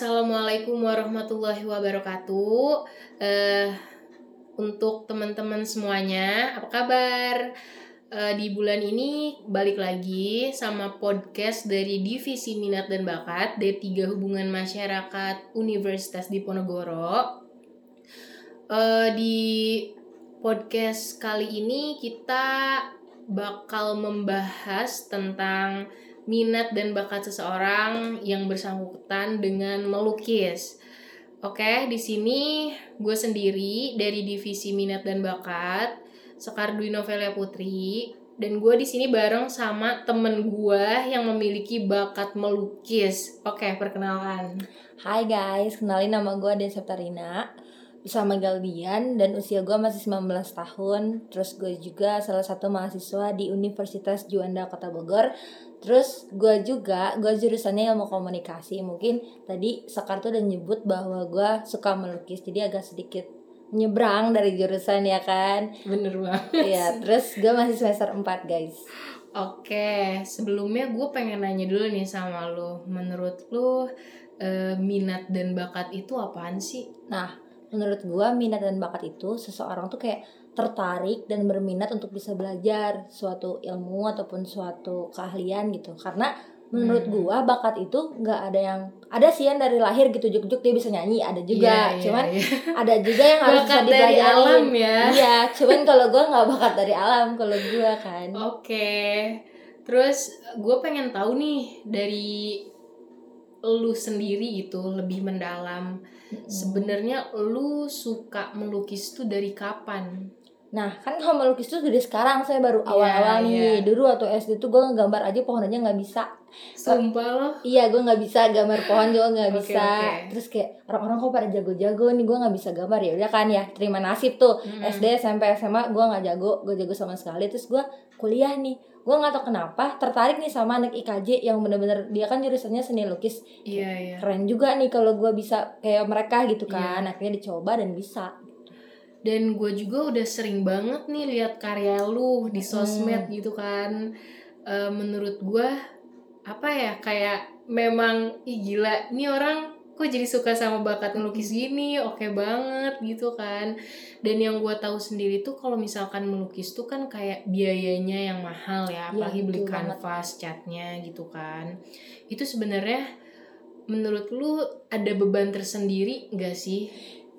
Assalamualaikum warahmatullahi wabarakatuh. Eh, untuk teman-teman semuanya, apa kabar? Eh, di bulan ini balik lagi sama podcast dari Divisi Minat dan Bakat D3 Hubungan Masyarakat Universitas Diponegoro. Eh, di podcast kali ini kita bakal membahas tentang minat dan bakat seseorang yang bersangkutan dengan melukis. Oke, di sini gue sendiri dari divisi minat dan bakat Sekar Dwi Novelia Putri dan gue di sini bareng sama temen gue yang memiliki bakat melukis. Oke, perkenalkan. Hai guys, kenalin nama gue Dea Septarina Bisa manggil Dian dan usia gue masih 19 tahun Terus gue juga salah satu mahasiswa di Universitas Juanda Kota Bogor Terus gue juga, gue jurusannya ilmu komunikasi Mungkin tadi Sekar tuh udah nyebut bahwa gue suka melukis Jadi agak sedikit nyebrang dari jurusan ya kan Bener banget. Iya, terus gue masih semester 4 guys Oke, sebelumnya gue pengen nanya dulu nih sama lo. Menurut lo eh, minat dan bakat itu apaan sih? Nah, menurut gua minat dan bakat itu seseorang tuh kayak tertarik dan berminat untuk bisa belajar suatu ilmu ataupun suatu keahlian gitu. Karena menurut Hmm. gua bakat itu nggak ada yang ada sih yang dari lahir gitu juk-juk dia bisa nyanyi, ada juga. Iya, iya, cuman iya. ada juga yang harus bisa bakat dari dipelajarin. alam ya. Iya, cuman kalau gua nggak bakat dari alam kalau gua kan. Oke, terus gue pengen tahu nih dari lu sendiri gitu lebih mendalam. Mm-mm. Sebenarnya lu suka melukis tuh dari kapan? Nah, kan kalau melukis tuh dari sekarang saya baru Iya, awal-awal nih. iya. Dulu waktu SD tuh gue ngegambar aja pohon aja nggak bisa. Sumpah lo? Iya, gue nggak bisa gambar pohon juga nggak Oke, bisa. oke. Terus kayak orang-orang kok pada jago-jago nih, gue nggak bisa gambar ya. Udah kan ya, terima nasib tuh. Hmm. SD, SMP, SMA, gue nggak jago, gue jago sama sekali. Terus gue kuliah nih, gue nggak tahu kenapa tertarik nih sama anak IKJ yang bener-bener dia kan jurusannya seni lukis. Iya iya. Keren juga nih kalau gue bisa kayak mereka gitu kan. Iya. Akhirnya dicoba dan bisa. Dan gue juga udah sering banget nih lihat karya lu di sosmed Hmm. gitu kan. Eh, menurut gue apa ya kayak memang ih gila nih orang kok jadi suka sama bakat melukis gini oke banget gitu kan dan yang gue tahu sendiri tuh kalau misalkan melukis tuh kan kayak biayanya yang mahal ya Iya, apalagi beli betul banget. kanvas catnya gitu kan itu sebenarnya menurut lu ada beban tersendiri gak sih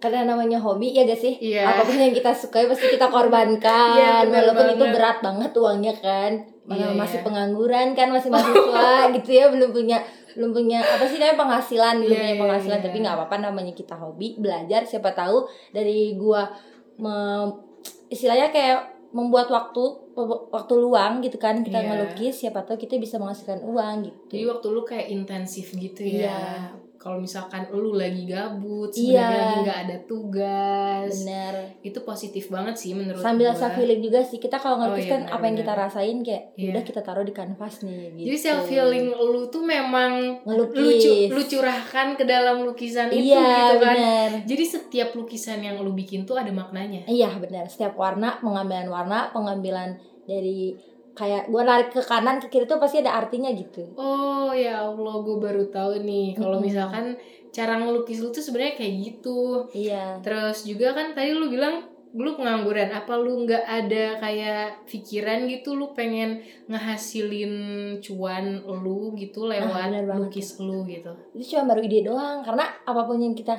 Karena namanya hobi ya gak sih? Iya. Apa pun yang kita sukai pasti kita korbankan. Iya, bener Walaupun itu banget. berat banget uangnya kan. Mana Iya, masih iya. pengangguran kan, masih mahasiswa gitu ya, belum punya belum punya apa sih namanya penghasilan, belum Iya, punya penghasilan, iya. tapi nggak apa-apa namanya kita hobi, belajar siapa tahu dari gua me- istilahnya kayak membuat waktu waktu luang gitu kan kita Iya. ngelukis siapa tahu kita bisa menghasilkan uang gitu. Jadi waktu lu kayak intensif gitu ya. Iya. Kalau misalkan lu lagi gabut, Iya. sebenarnya lagi nggak ada tugas, Bener. itu positif banget sih menurut Sambil gua. self healing juga sih. Kita kalau Oh, ngelukis iya, kan benar, apa yang kita rasain kayak Iya. udah kita taruh di kanvas nih gitu. Jadi self healing lu tuh memang ngelukis. lu, lu curahkan ke dalam lukisan itu Iya, gitu kan. benar. Jadi setiap lukisan yang lu bikin tuh ada maknanya. Iya, benar. Setiap warna, pengambilan warna, pengambilan dari kayak gua narik ke kanan ke kiri tuh pasti ada artinya gitu. Oh ya Allah, gue baru tahu nih kalau Mm-mm. misalkan cara ngelukis lu tuh sebenarnya kayak gitu. Iya. Terus juga kan tadi lu bilang lu pengangguran. Apa lu nggak ada kayak pikiran gitu lu pengen ngehasilin cuan lu gitu lewat Nah, bener banget lukis lu gitu. Itu cuma baru ide doang karena apa pun yang kita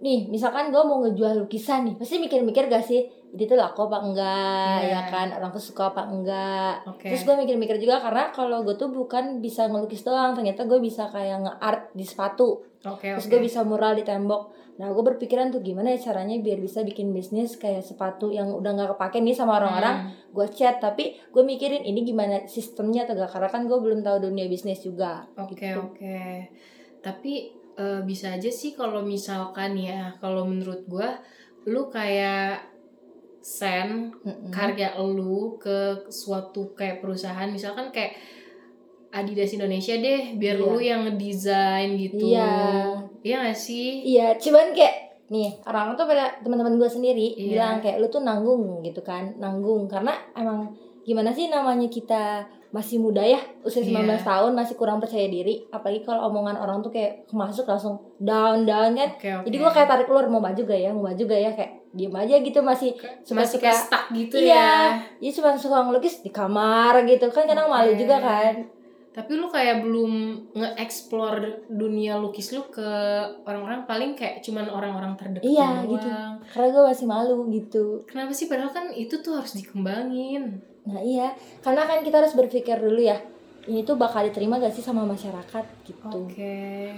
nih, misalkan gua mau ngejual lukisan nih, pasti mikir-mikir gak sih ini tuh laku apa enggak, Iya. ya kan orang tuh suka apa enggak. Oke. Terus gue mikir-mikir juga karena kalau gue tuh bukan bisa ngelukis doang, ternyata gue bisa kayak nge-art di sepatu. Oke Terus oke. gue bisa mural di tembok. Nah, gue berpikiran tuh gimana ya caranya biar bisa bikin bisnis kayak sepatu yang udah nggak kepake nih sama orang-orang. Hmm. Gue chat, tapi gue mikirin ini gimana sistemnya atau gak karena kan gue belum tahu dunia bisnis juga. Oke gitu. oke. Tapi eh, bisa aja sih kalau misalkan ya kalau menurut gua lu kayak send Mm-mm. karya lu ke suatu kayak perusahaan misalkan kayak Adidas Indonesia deh biar Iya. lu yang ngedesain gitu Iya. iya gak sih Iya, cuman kayak nih orang tuh pada teman-teman gue sendiri Iya. bilang kayak lu tuh nanggung gitu kan, nanggung karena emang gimana sih namanya kita masih muda ya usia 19 Iya. tahun masih kurang percaya diri apalagi kalau omongan orang tuh kayak masuk langsung down down kan Oke, oke. jadi gue kayak tarik keluar mau maju gak ya mau maju gak ya kayak diem aja gitu masih suka masih kayak stuck gitu iya ya. jadi cuma suka ngelukis di kamar gitu kan kadang malu Oke. juga kan Tapi lu kayak belum nge-explore dunia lukis lu ke orang-orang paling kayak cuman orang-orang terdekat Iya, doang. gitu. karena gue masih malu gitu Kenapa sih padahal kan itu tuh harus dikembangin. Nah iya karena kan kita harus berpikir dulu ya ini tuh bakal diterima gak sih sama masyarakat gitu Oke.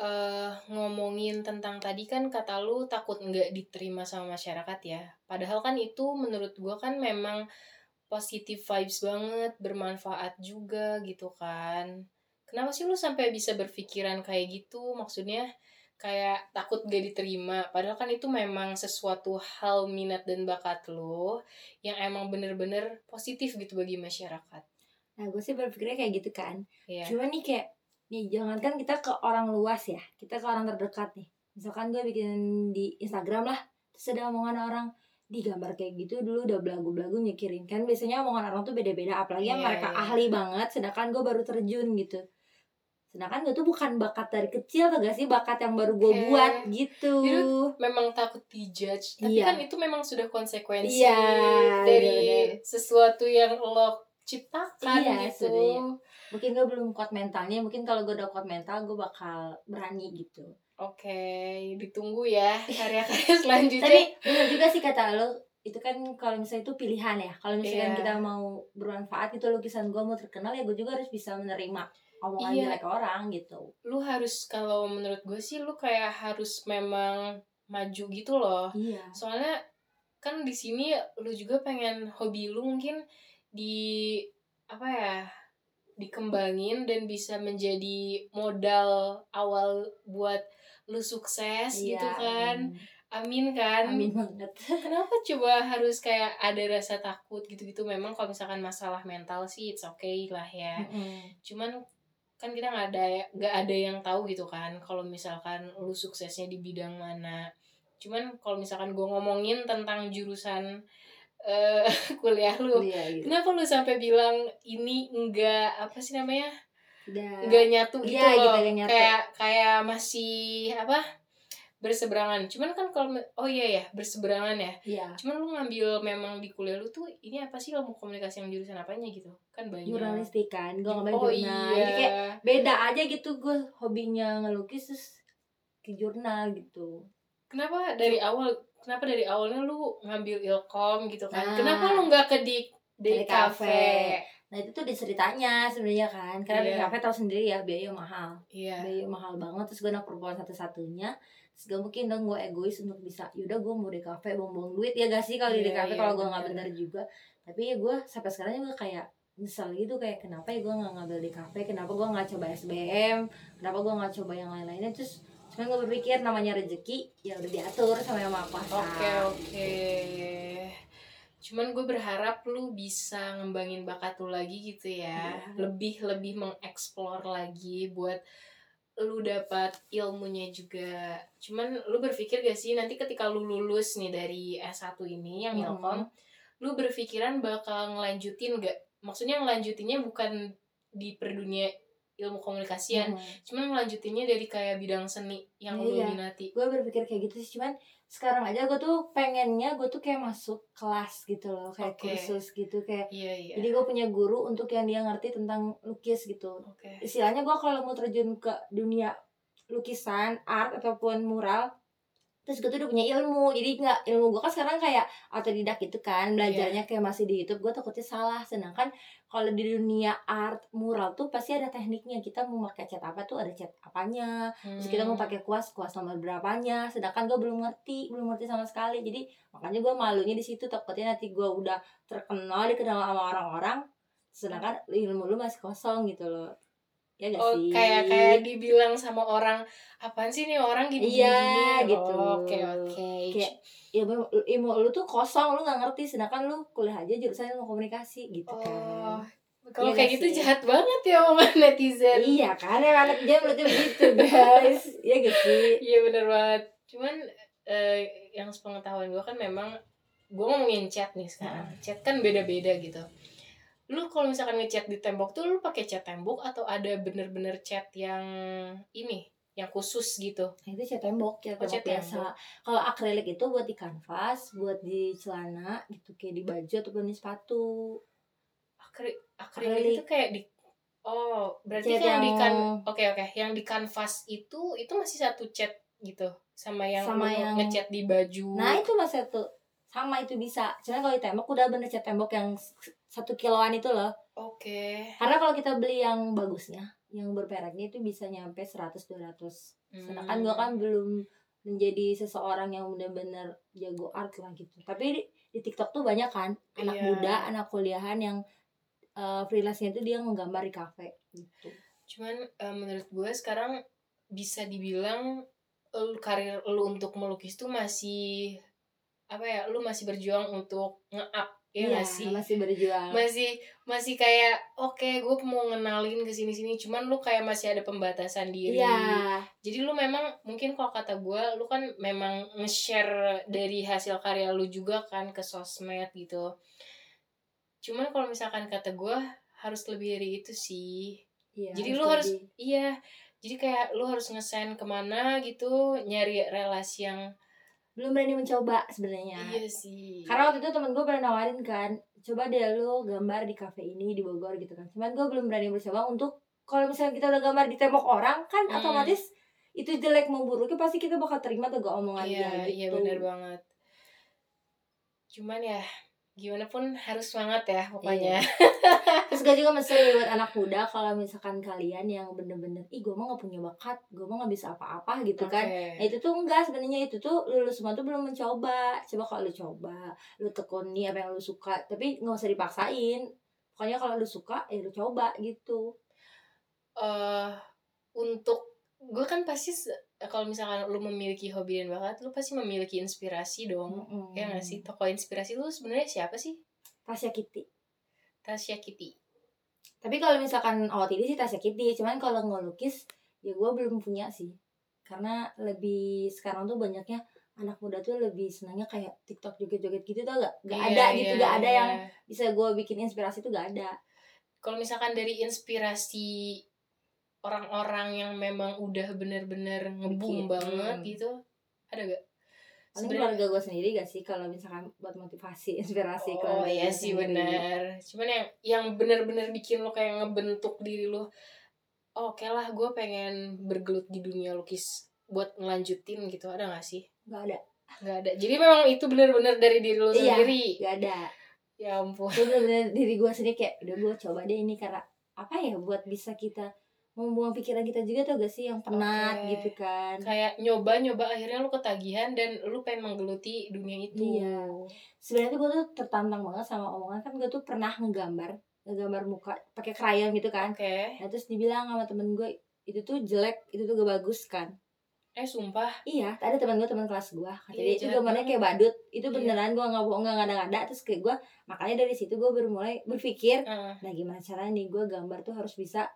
Eh ngomongin tentang tadi kan kata lu takut nggak diterima sama masyarakat ya. Padahal kan itu menurut gua kan memang positive vibes banget, bermanfaat juga gitu kan. Kenapa sih lu sampai bisa berpikiran kayak gitu? Maksudnya kayak takut gak diterima. Padahal kan itu memang sesuatu hal minat dan bakat lo yang emang bener-bener positif gitu bagi masyarakat. nah gue sih berpikirnya kayak gitu kan Iya. Cuma nih kayak nih jangankan kita ke orang luas ya, kita ke orang terdekat nih. Misalkan gue bikin di Instagram lah, terus ada omongan orang di gambar kayak gitu dulu udah belagu-belagu nyekirin kan biasanya omongan orang tuh beda-beda apalagi yang Iya, mereka iya. ahli banget sedangkan gue baru terjun gitu sedangkan gue tuh bukan bakat dari kecil tuh gak sih bakat yang baru gue Oke. buat gitu Jadi memang takut dijudge tapi Iya. kan itu memang sudah konsekuensi Iya, dari benar-benar. sesuatu yang lo ciptakan Iya, gitu mungkin gue belum kuat mentalnya mungkin kalau gue udah kuat mental gue bakal berani gitu oke ditunggu ya karya-karya selanjutnya tapi bener juga sih kata lo itu kan kalau misalnya itu pilihan ya kalau misalkan Iya. kita mau bermanfaat gitu lukisan gue mau terkenal ya gue juga harus bisa menerima omongan Iya. jelek orang gitu. Lu harus kalau menurut gue sih lu kayak harus memang maju gitu loh. Iya. Soalnya kan di sini lu juga pengen hobi lu mungkin di apa ya dikembangin dan bisa menjadi modal awal buat lu sukses gitu kan. Amin kan? Amin banget. Kenapa coba harus kayak ada rasa takut gitu-gitu? Memang kalau misalkan masalah mental sih it's okay lah ya. Cuman kan kita nggak ada nggak ada yang tahu gitu kan kalau misalkan lu suksesnya di bidang mana. Cuman kalau misalkan gue ngomongin tentang jurusan eh kuliah lu iya gitu kenapa lu sampai bilang ini enggak apa sih namanya? Enggak nyatu gitu Iya, gitu, loh. nggak nyatu. kayak kayak masih apa berseberangan. Cuman kan kalau oh iya ya berseberangan ya. Iya. Cuman lu ngambil memang di kuliah lu tuh ini apa sih ilmu komunikasi yang jurusan apanya gitu? Kan banyak. Jurnalistik kan gue ngambil oh jurnal. Iya. jadi kayak beda aja gitu gue hobinya ngelukis terus ke jurnal gitu. Kenapa dari awal kenapa dari awalnya lu ngambil ilkom gitu kan? Nah. kenapa lu nggak ke di Di kafe. Nah itu tuh diceritanya sebenarnya kan karena di Iya. kafe tahu sendiri ya biaya mahal. Iya. Biaya mahal banget terus gue anak perempuan satu-satunya. Terus gak mungkin dong gue egois untuk bisa yaudah gue mau di kafe buang-buang duit ya gak sih kalau di Iya, kafe iya, kalau gue nggak bener. juga. Tapi ya gue sampai sekarang juga kayak nyesel gitu kayak kenapa ya gue nggak ngambil di kafe kenapa gue nggak coba SBM kenapa gue nggak coba yang lain-lainnya. Terus cuman gue berpikir namanya rezeki ya udah diatur sama yang maha kuasa. Oke oke cuman gue berharap lu bisa ngembangin bakat lu lagi gitu ya. Iya. lebih lebih mengeksplor lagi buat lu dapat ilmunya juga. Cuman lu berpikir gak sih nanti ketika lu lulus nih dari S1 ini yang ilkom lu berpikiran bakal ngelanjutin gak? Maksudnya ngelanjutinnya bukan di perdunia ilmu komunikasian Hmm. cuman ngelanjutinnya dari kayak bidang seni yang lu Iya. minati gue berpikir kayak gitu sih cuman sekarang aja gue tuh pengennya gue tuh kayak masuk kelas gitu loh kayak Oke. kursus gitu kayak iya iya jadi gue punya guru untuk yang dia ngerti tentang lukis gitu oke istilahnya gue kalau mau terjun ke dunia lukisan art ataupun mural terus gue tuh udah punya ilmu jadi nggak ilmu gue kan sekarang kayak otodidak gitu kan belajarnya kayak masih di YouTube gue takutnya salah. Sedangkan kalau di dunia art mural tuh pasti ada tekniknya. Kita mau pakai cat apa tuh ada cat apanya. Terus kita mau Hmm. pakai kuas kuas nomor berapanya. Sedangkan gue belum ngerti belum ngerti sama sekali. Jadi makanya gue malunya di situ. Takutnya nanti gue udah terkenal dikenal sama orang-orang. Sedangkan ilmu lu masih kosong gitu loh ya gak Oh sih kayak kayak dibilang sama orang apaan sih nih orang gini Iya, gitu. Oke oke. Kayak- ilmu ilmu lu tuh kosong lu nggak ngerti sedangkan lu kuliah aja jurusan ilmu komunikasi gitu Oh kan kalau Iya kayak gitu sih? jahat banget ya omongan netizen. iya kan ya anak dia berarti begitu guys ya gak sih Iya bener banget. Cuman eh, yang sepengetahuan gue kan memang gue ngomongin chat nih sekarang chat kan beda-beda gitu lu kalau misalkan ngechat di tembok tuh lu pakai chat tembok atau ada bener-bener chat yang ini yang khusus gitu Nah, itu cat tembok, cat Oh, tembok cat biasa. Kalau akrilik itu buat di kanvas, buat di celana gitu kayak di baju ataupun di sepatu. akri akrilik Akrilik. itu kayak di oh berarti Cat yang, di kan oke oke yang di kanvas itu itu masih satu chat gitu sama yang Sama lu yang- ngechat di baju Nah, itu mas satu sama itu bisa. Cuma kalau di tembok udah bener cat tembok yang satu kiloan itu loh. oke Karena kalau kita beli yang bagusnya, yang berperaknya itu bisa nyampe 100 200. Sedangkan Hmm. gua kan belum menjadi seseorang yang benar-benar jago art lah gitu. Tapi di, di TikTok tuh banyak kan anak Iya. muda, anak kuliahan yang uh, freelance-nya itu dia menggambar di kafe gitu. cuman eh, menurut gue sekarang bisa dibilang lu, karir lu untuk melukis tuh masih apa ya lu masih berjuang untuk nge-up ya nggak sih masih berjuang. masih masih kayak oke gue mau ngenalin ke sini sini cuman lu kayak masih ada pembatasan diri. Iya. jadi lu memang mungkin kalau kata gue lu kan memang nge-share dari hasil karya lu juga kan ke sosmed gitu. Cuman kalau misalkan kata gue harus lebih dari itu sih. Iya, jadi lu harus lebih- iya. Jadi kayak lu harus ngesen ke mana gitu nyari relasi yang belum berani mencoba sebenarnya. iya sih Karena waktu itu temen gue pernah nawarin kan, coba deh lu gambar di kafe ini di Bogor gitu kan. Cuman gue belum berani mencoba untuk kalau misalnya kita udah gambar di tembok orang kan Hmm. otomatis itu jelek mau buruknya pasti kita bakal terima tuh gak omongan iya dia gitu. iya benar banget cuman ya gimana pun harus semangat ya pokoknya Terus gue juga mesti buat anak muda kalau misalkan kalian yang bener-bener ih gue mah gak punya bakat, gue mah gak bisa apa-apa gitu kan. Oke. Nah itu tuh enggak sebenarnya itu tuh lulus semua tuh belum mencoba. Coba kalau lu coba, lu tekuni apa yang lu suka, tapi nggak usah dipaksain. Pokoknya kalau lu suka ya lu coba gitu. eh untuk gue kan pasti kalau misalkan lu memiliki hobi dan bakat lu pasti memiliki inspirasi dong Mm-mm. ya nggak sih tokoh inspirasi lu sebenarnya siapa sih Tasya Kitty. Tasya Kitty Tapi kalau misalkan OOTD sih Tasya Kitty, cuman kalau ngelukis ya gue belum punya sih. Karena lebih sekarang tuh banyaknya anak muda tuh lebih senangnya kayak TikTok joget-joget gitu tau gak? Gak Iya, ada gitu, iya, gak ada iya. yang bisa gue bikin inspirasi tuh gak ada. kalau misalkan dari inspirasi orang-orang yang memang udah bener-bener ngebum Bikin, banget hmm. gitu ada gak? Sebenarnya- keluarga gue sendiri gak sih kalau misalkan buat motivasi, inspirasi Oh keluarga iya sih sendiri. benar. Cuman yang yang bener-bener bikin lo kayak ngebentuk diri lo. Oh, oke lah, gue pengen bergelut di dunia lukis buat ngelanjutin gitu. Ada gak sih? Gak ada, Gak ada. Jadi memang itu bener-bener dari diri lo Iya. sendiri. gak ada. Ya ampun. Gue bener-bener diri gue sendiri kayak udah gue coba deh ini karena apa ya buat bisa kita membuang pikiran kita juga tuh gak sih yang penat Oke. gitu kan. Kayak nyoba-nyoba akhirnya lo ketagihan dan lo pengen menggeluti dunia itu. Iya. Sebenarnya gue tuh tertantang banget sama omongan kan gue tuh pernah ngegambar ngegambar muka pakai krayon gitu kan. Oke. Nah terus dibilang sama temen gue itu tuh jelek, itu tuh gak bagus kan. Eh sumpah. Iya, ada teman gue teman kelas gue, kata Iya, dia itu gambarnya kayak badut, itu Iya. beneran gue nggak bohong nggak ngada-ngada, terus kayak gue makanya dari situ gue baru mulai berpikir, Heeh. nah gimana caranya nih gue gambar tuh harus bisa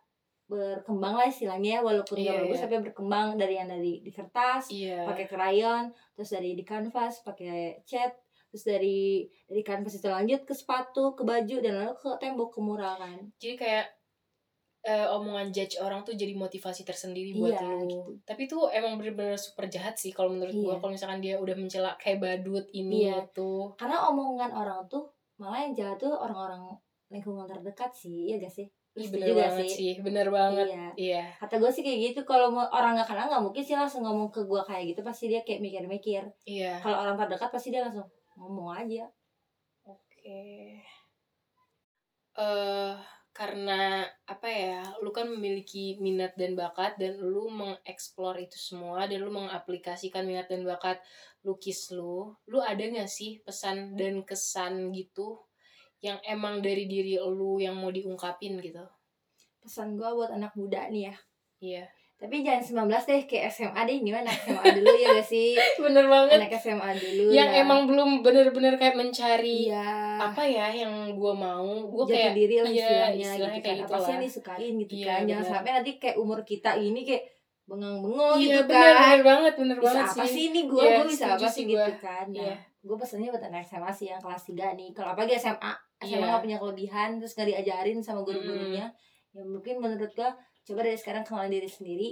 berkembang lah istilahnya ya, walaupun Iya, gak bagus iya. tapi berkembang dari yang dari di kertas, Iya. pakai krayon, terus dari di kanvas pakai cat, terus dari dari kanvas itu lanjut ke sepatu, ke baju dan lalu ke tembok ke mural kan. jadi kayak eh, omongan judge orang tuh jadi motivasi tersendiri buat Iya, lu. gitu. Tapi itu emang bener-bener super jahat sih kalau menurut gua Iya. kalau misalkan dia udah mencela kayak badut ini Iya. itu. Karena omongan orang tuh malah yang jahat tuh orang-orang lingkungan terdekat sih, ya gak sih? Ih, bener gak banget sih. bener banget. Iya. Iya. Kata gue sih kayak gitu kalau mau orang nggak kenal nggak mungkin sih langsung ngomong ke gue kayak gitu pasti dia kayak mikir-mikir. Iya. Kalau orang terdekat pasti dia langsung ngomong aja. Oke. Eh karena apa ya, lu kan memiliki minat dan bakat dan lu mengeksplor itu semua dan lu mengaplikasikan minat dan bakat lukis lu. Lu ada gak sih pesan dan kesan gitu yang emang dari diri lu yang mau diungkapin gitu? Pesan gue buat anak muda nih ya. Iya. Tapi jangan 19 deh kayak SMA deh ini anak SMA dulu ya gak sih? Bener banget. Anak SMA dulu Yang ya. emang belum bener-bener kayak mencari iya. apa ya yang gua mau. Gua jati kayak diri lah iya, istilahnya, istilahnya gitu kayak kan. Apa sih yang disukain gitu Iya, kan. Jangan bener. sampai nanti kayak umur kita ini kayak bengang-bengong iya gitu bener, kan bener banget bener bisa banget apa sih ini gue Iya, gue bisa apa sih gitu kan nah Iya. Gue pesennya buat anak SMA sih yang kelas 3 nih kalau apalagi SMA SMA Iya. nggak punya kelebihan terus nggak diajarin sama guru-gurunya ya mungkin menurut gue coba dari sekarang kenalin diri sendiri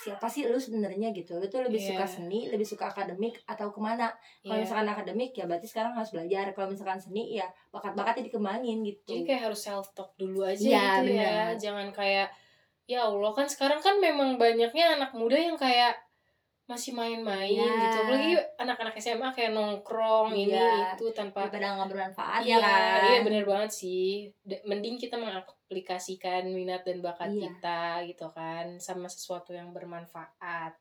siapa sih lu sebenarnya gitu lu tuh lebih Iya. suka seni lebih suka akademik atau ke mana kalau Iya. misalkan akademik ya berarti sekarang harus belajar kalau misalkan seni ya bakat-bakatnya dikembangin gitu Jadi kayak harus self talk dulu aja Iya, gitu ya. benar. Jangan kayak ya Allah kan sekarang kan memang banyaknya anak muda yang kayak masih main-main Iya. gitu. Apalagi anak-anak SMA kayak nongkrong ini Iya. itu tanpa daripada nggak bermanfaat Iya, ya kan iya bener banget sih. Mending kita mengaplikasikan minat dan bakat Iya. kita gitu kan sama sesuatu yang bermanfaat.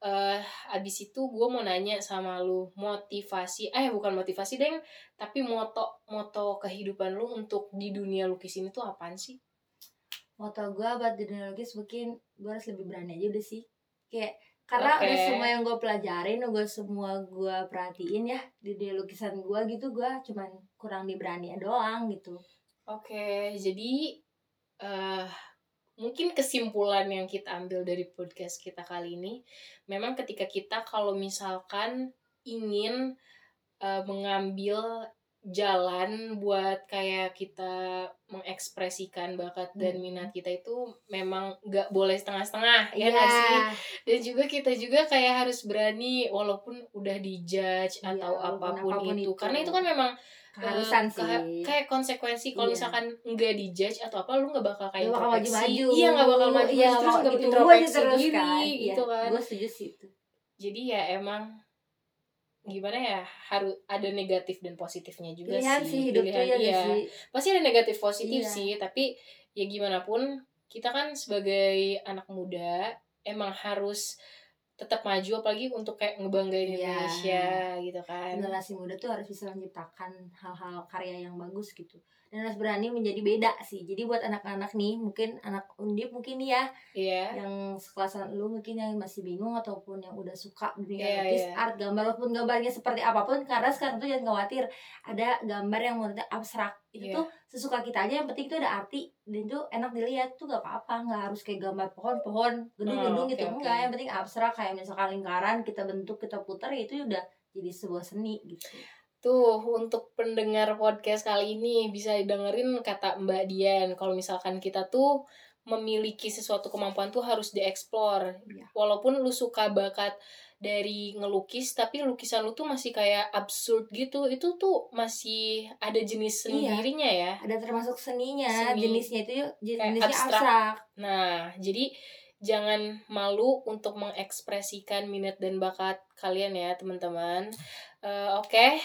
Eh, abis itu gue mau nanya sama lu motivasi, eh bukan motivasi deng, tapi moto moto kehidupan lu untuk di dunia lukis ini tuh apaan sih? moto gue buat di dunia lukis mungkin gue harus lebih berani aja udah sih kayak karena Oke. udah semua yang gue pelajarin udah semua gue perhatiin ya di dunia lukisan gue gitu gue cuman kurang di berani doang gitu Oke, jadi eh mungkin kesimpulan yang kita ambil dari podcast kita kali ini, memang ketika kita kalau misalkan ingin eh, mengambil jalan buat kayak kita mengekspresikan bakat dan Hmm. minat kita itu memang nggak boleh setengah-setengah ya Iya. nggak sih dan juga kita juga kayak harus berani walaupun udah dijudge Iya, atau apa pun, apa pun itu. itu. karena itu kan memang keharusan Eh, sih kayak- kayak konsekuensi kalau Iya. misalkan nggak dijudge atau apa lu nggak bakal kayak Nggak bakal introspeksi maju-maju iya nggak bakal maju iya, terus bakal nggak introspeksi diri kan gitu kan gue setuju sih itu jadi ya emang gimana ya harus ada negatif dan positifnya juga pilihan sih sih hidup tuh ya iya. sih pasti ada negatif positif Iya. sih tapi ya gimana pun kita kan sebagai anak muda emang harus tetap maju apalagi untuk kayak ngebanggain Iya. Indonesia gitu kan. Generasi muda tuh harus bisa menciptakan hal-hal karya yang bagus gitu. Dan harus berani menjadi beda sih. Jadi buat anak-anak nih mungkin anak undip mungkin nih ya iya. yang sekelasan lu mungkin yang masih bingung ataupun yang udah suka dunia Iya, lukis iya. art gambar walaupun gambarnya seperti apa pun karena sekarang tuh jangan khawatir. Ada gambar yang menurutnya abstrak itu Iya. tuh sesuka kita aja yang penting itu ada arti dan itu enak dilihat tuh gak apa-apa nggak harus kayak gambar pohon-pohon gedung-gedung Oh, gitu oke. enggak yang penting abstrak kayak misalkan lingkaran kita bentuk kita putar ya itu udah jadi sebuah seni gitu Tuh, untuk pendengar podcast kali ini bisa dengerin kata Mbak Dian. Kalau misalkan kita tuh memiliki sesuatu kemampuan tuh harus dieksplor. Iya. Walaupun lu suka bakat dari ngelukis, tapi lukisan lu tuh masih kayak absurd gitu. Itu tuh masih ada jenis Iya. sendirinya ya. ada termasuk seninya Seni. jenisnya itu jenisnya abstrak. abstrak Nah, jadi jangan malu untuk mengekspresikan minat dan bakat kalian ya, teman-teman. Eh, Oke.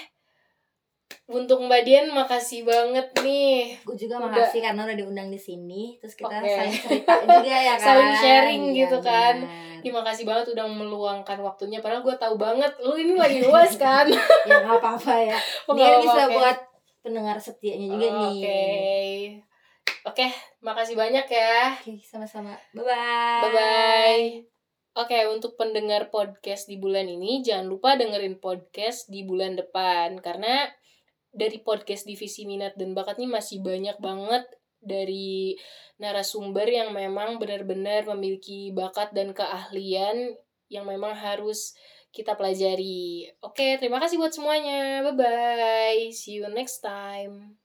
Untuk Mbak Dian makasih banget nih. Gue juga Udah. makasih karena udah diundang di sini. Terus kita Oke. saling cerita juga ya kan. Saling sharing Iya, gitu kan. Terima kasih banget udah meluangkan waktunya. Padahal gue tahu banget Lu ini lagi luas kan. Ya nggak apa-apa ya. Oh, ini kan apa-apa, bisa oke. buat pendengar setianya juga Oke. nih. Oke Makasih banyak ya. Oke sama-sama. Bye bye Bye-bye. Oke untuk pendengar podcast di bulan ini Jangan lupa dengerin podcast di bulan depan. Karena dari podcast divisi minat dan bakat ini masih banyak banget dari narasumber yang memang benar-benar memiliki bakat dan keahlian yang memang harus kita pelajari. Oke, terima kasih buat semuanya. Bye bye. See you next time.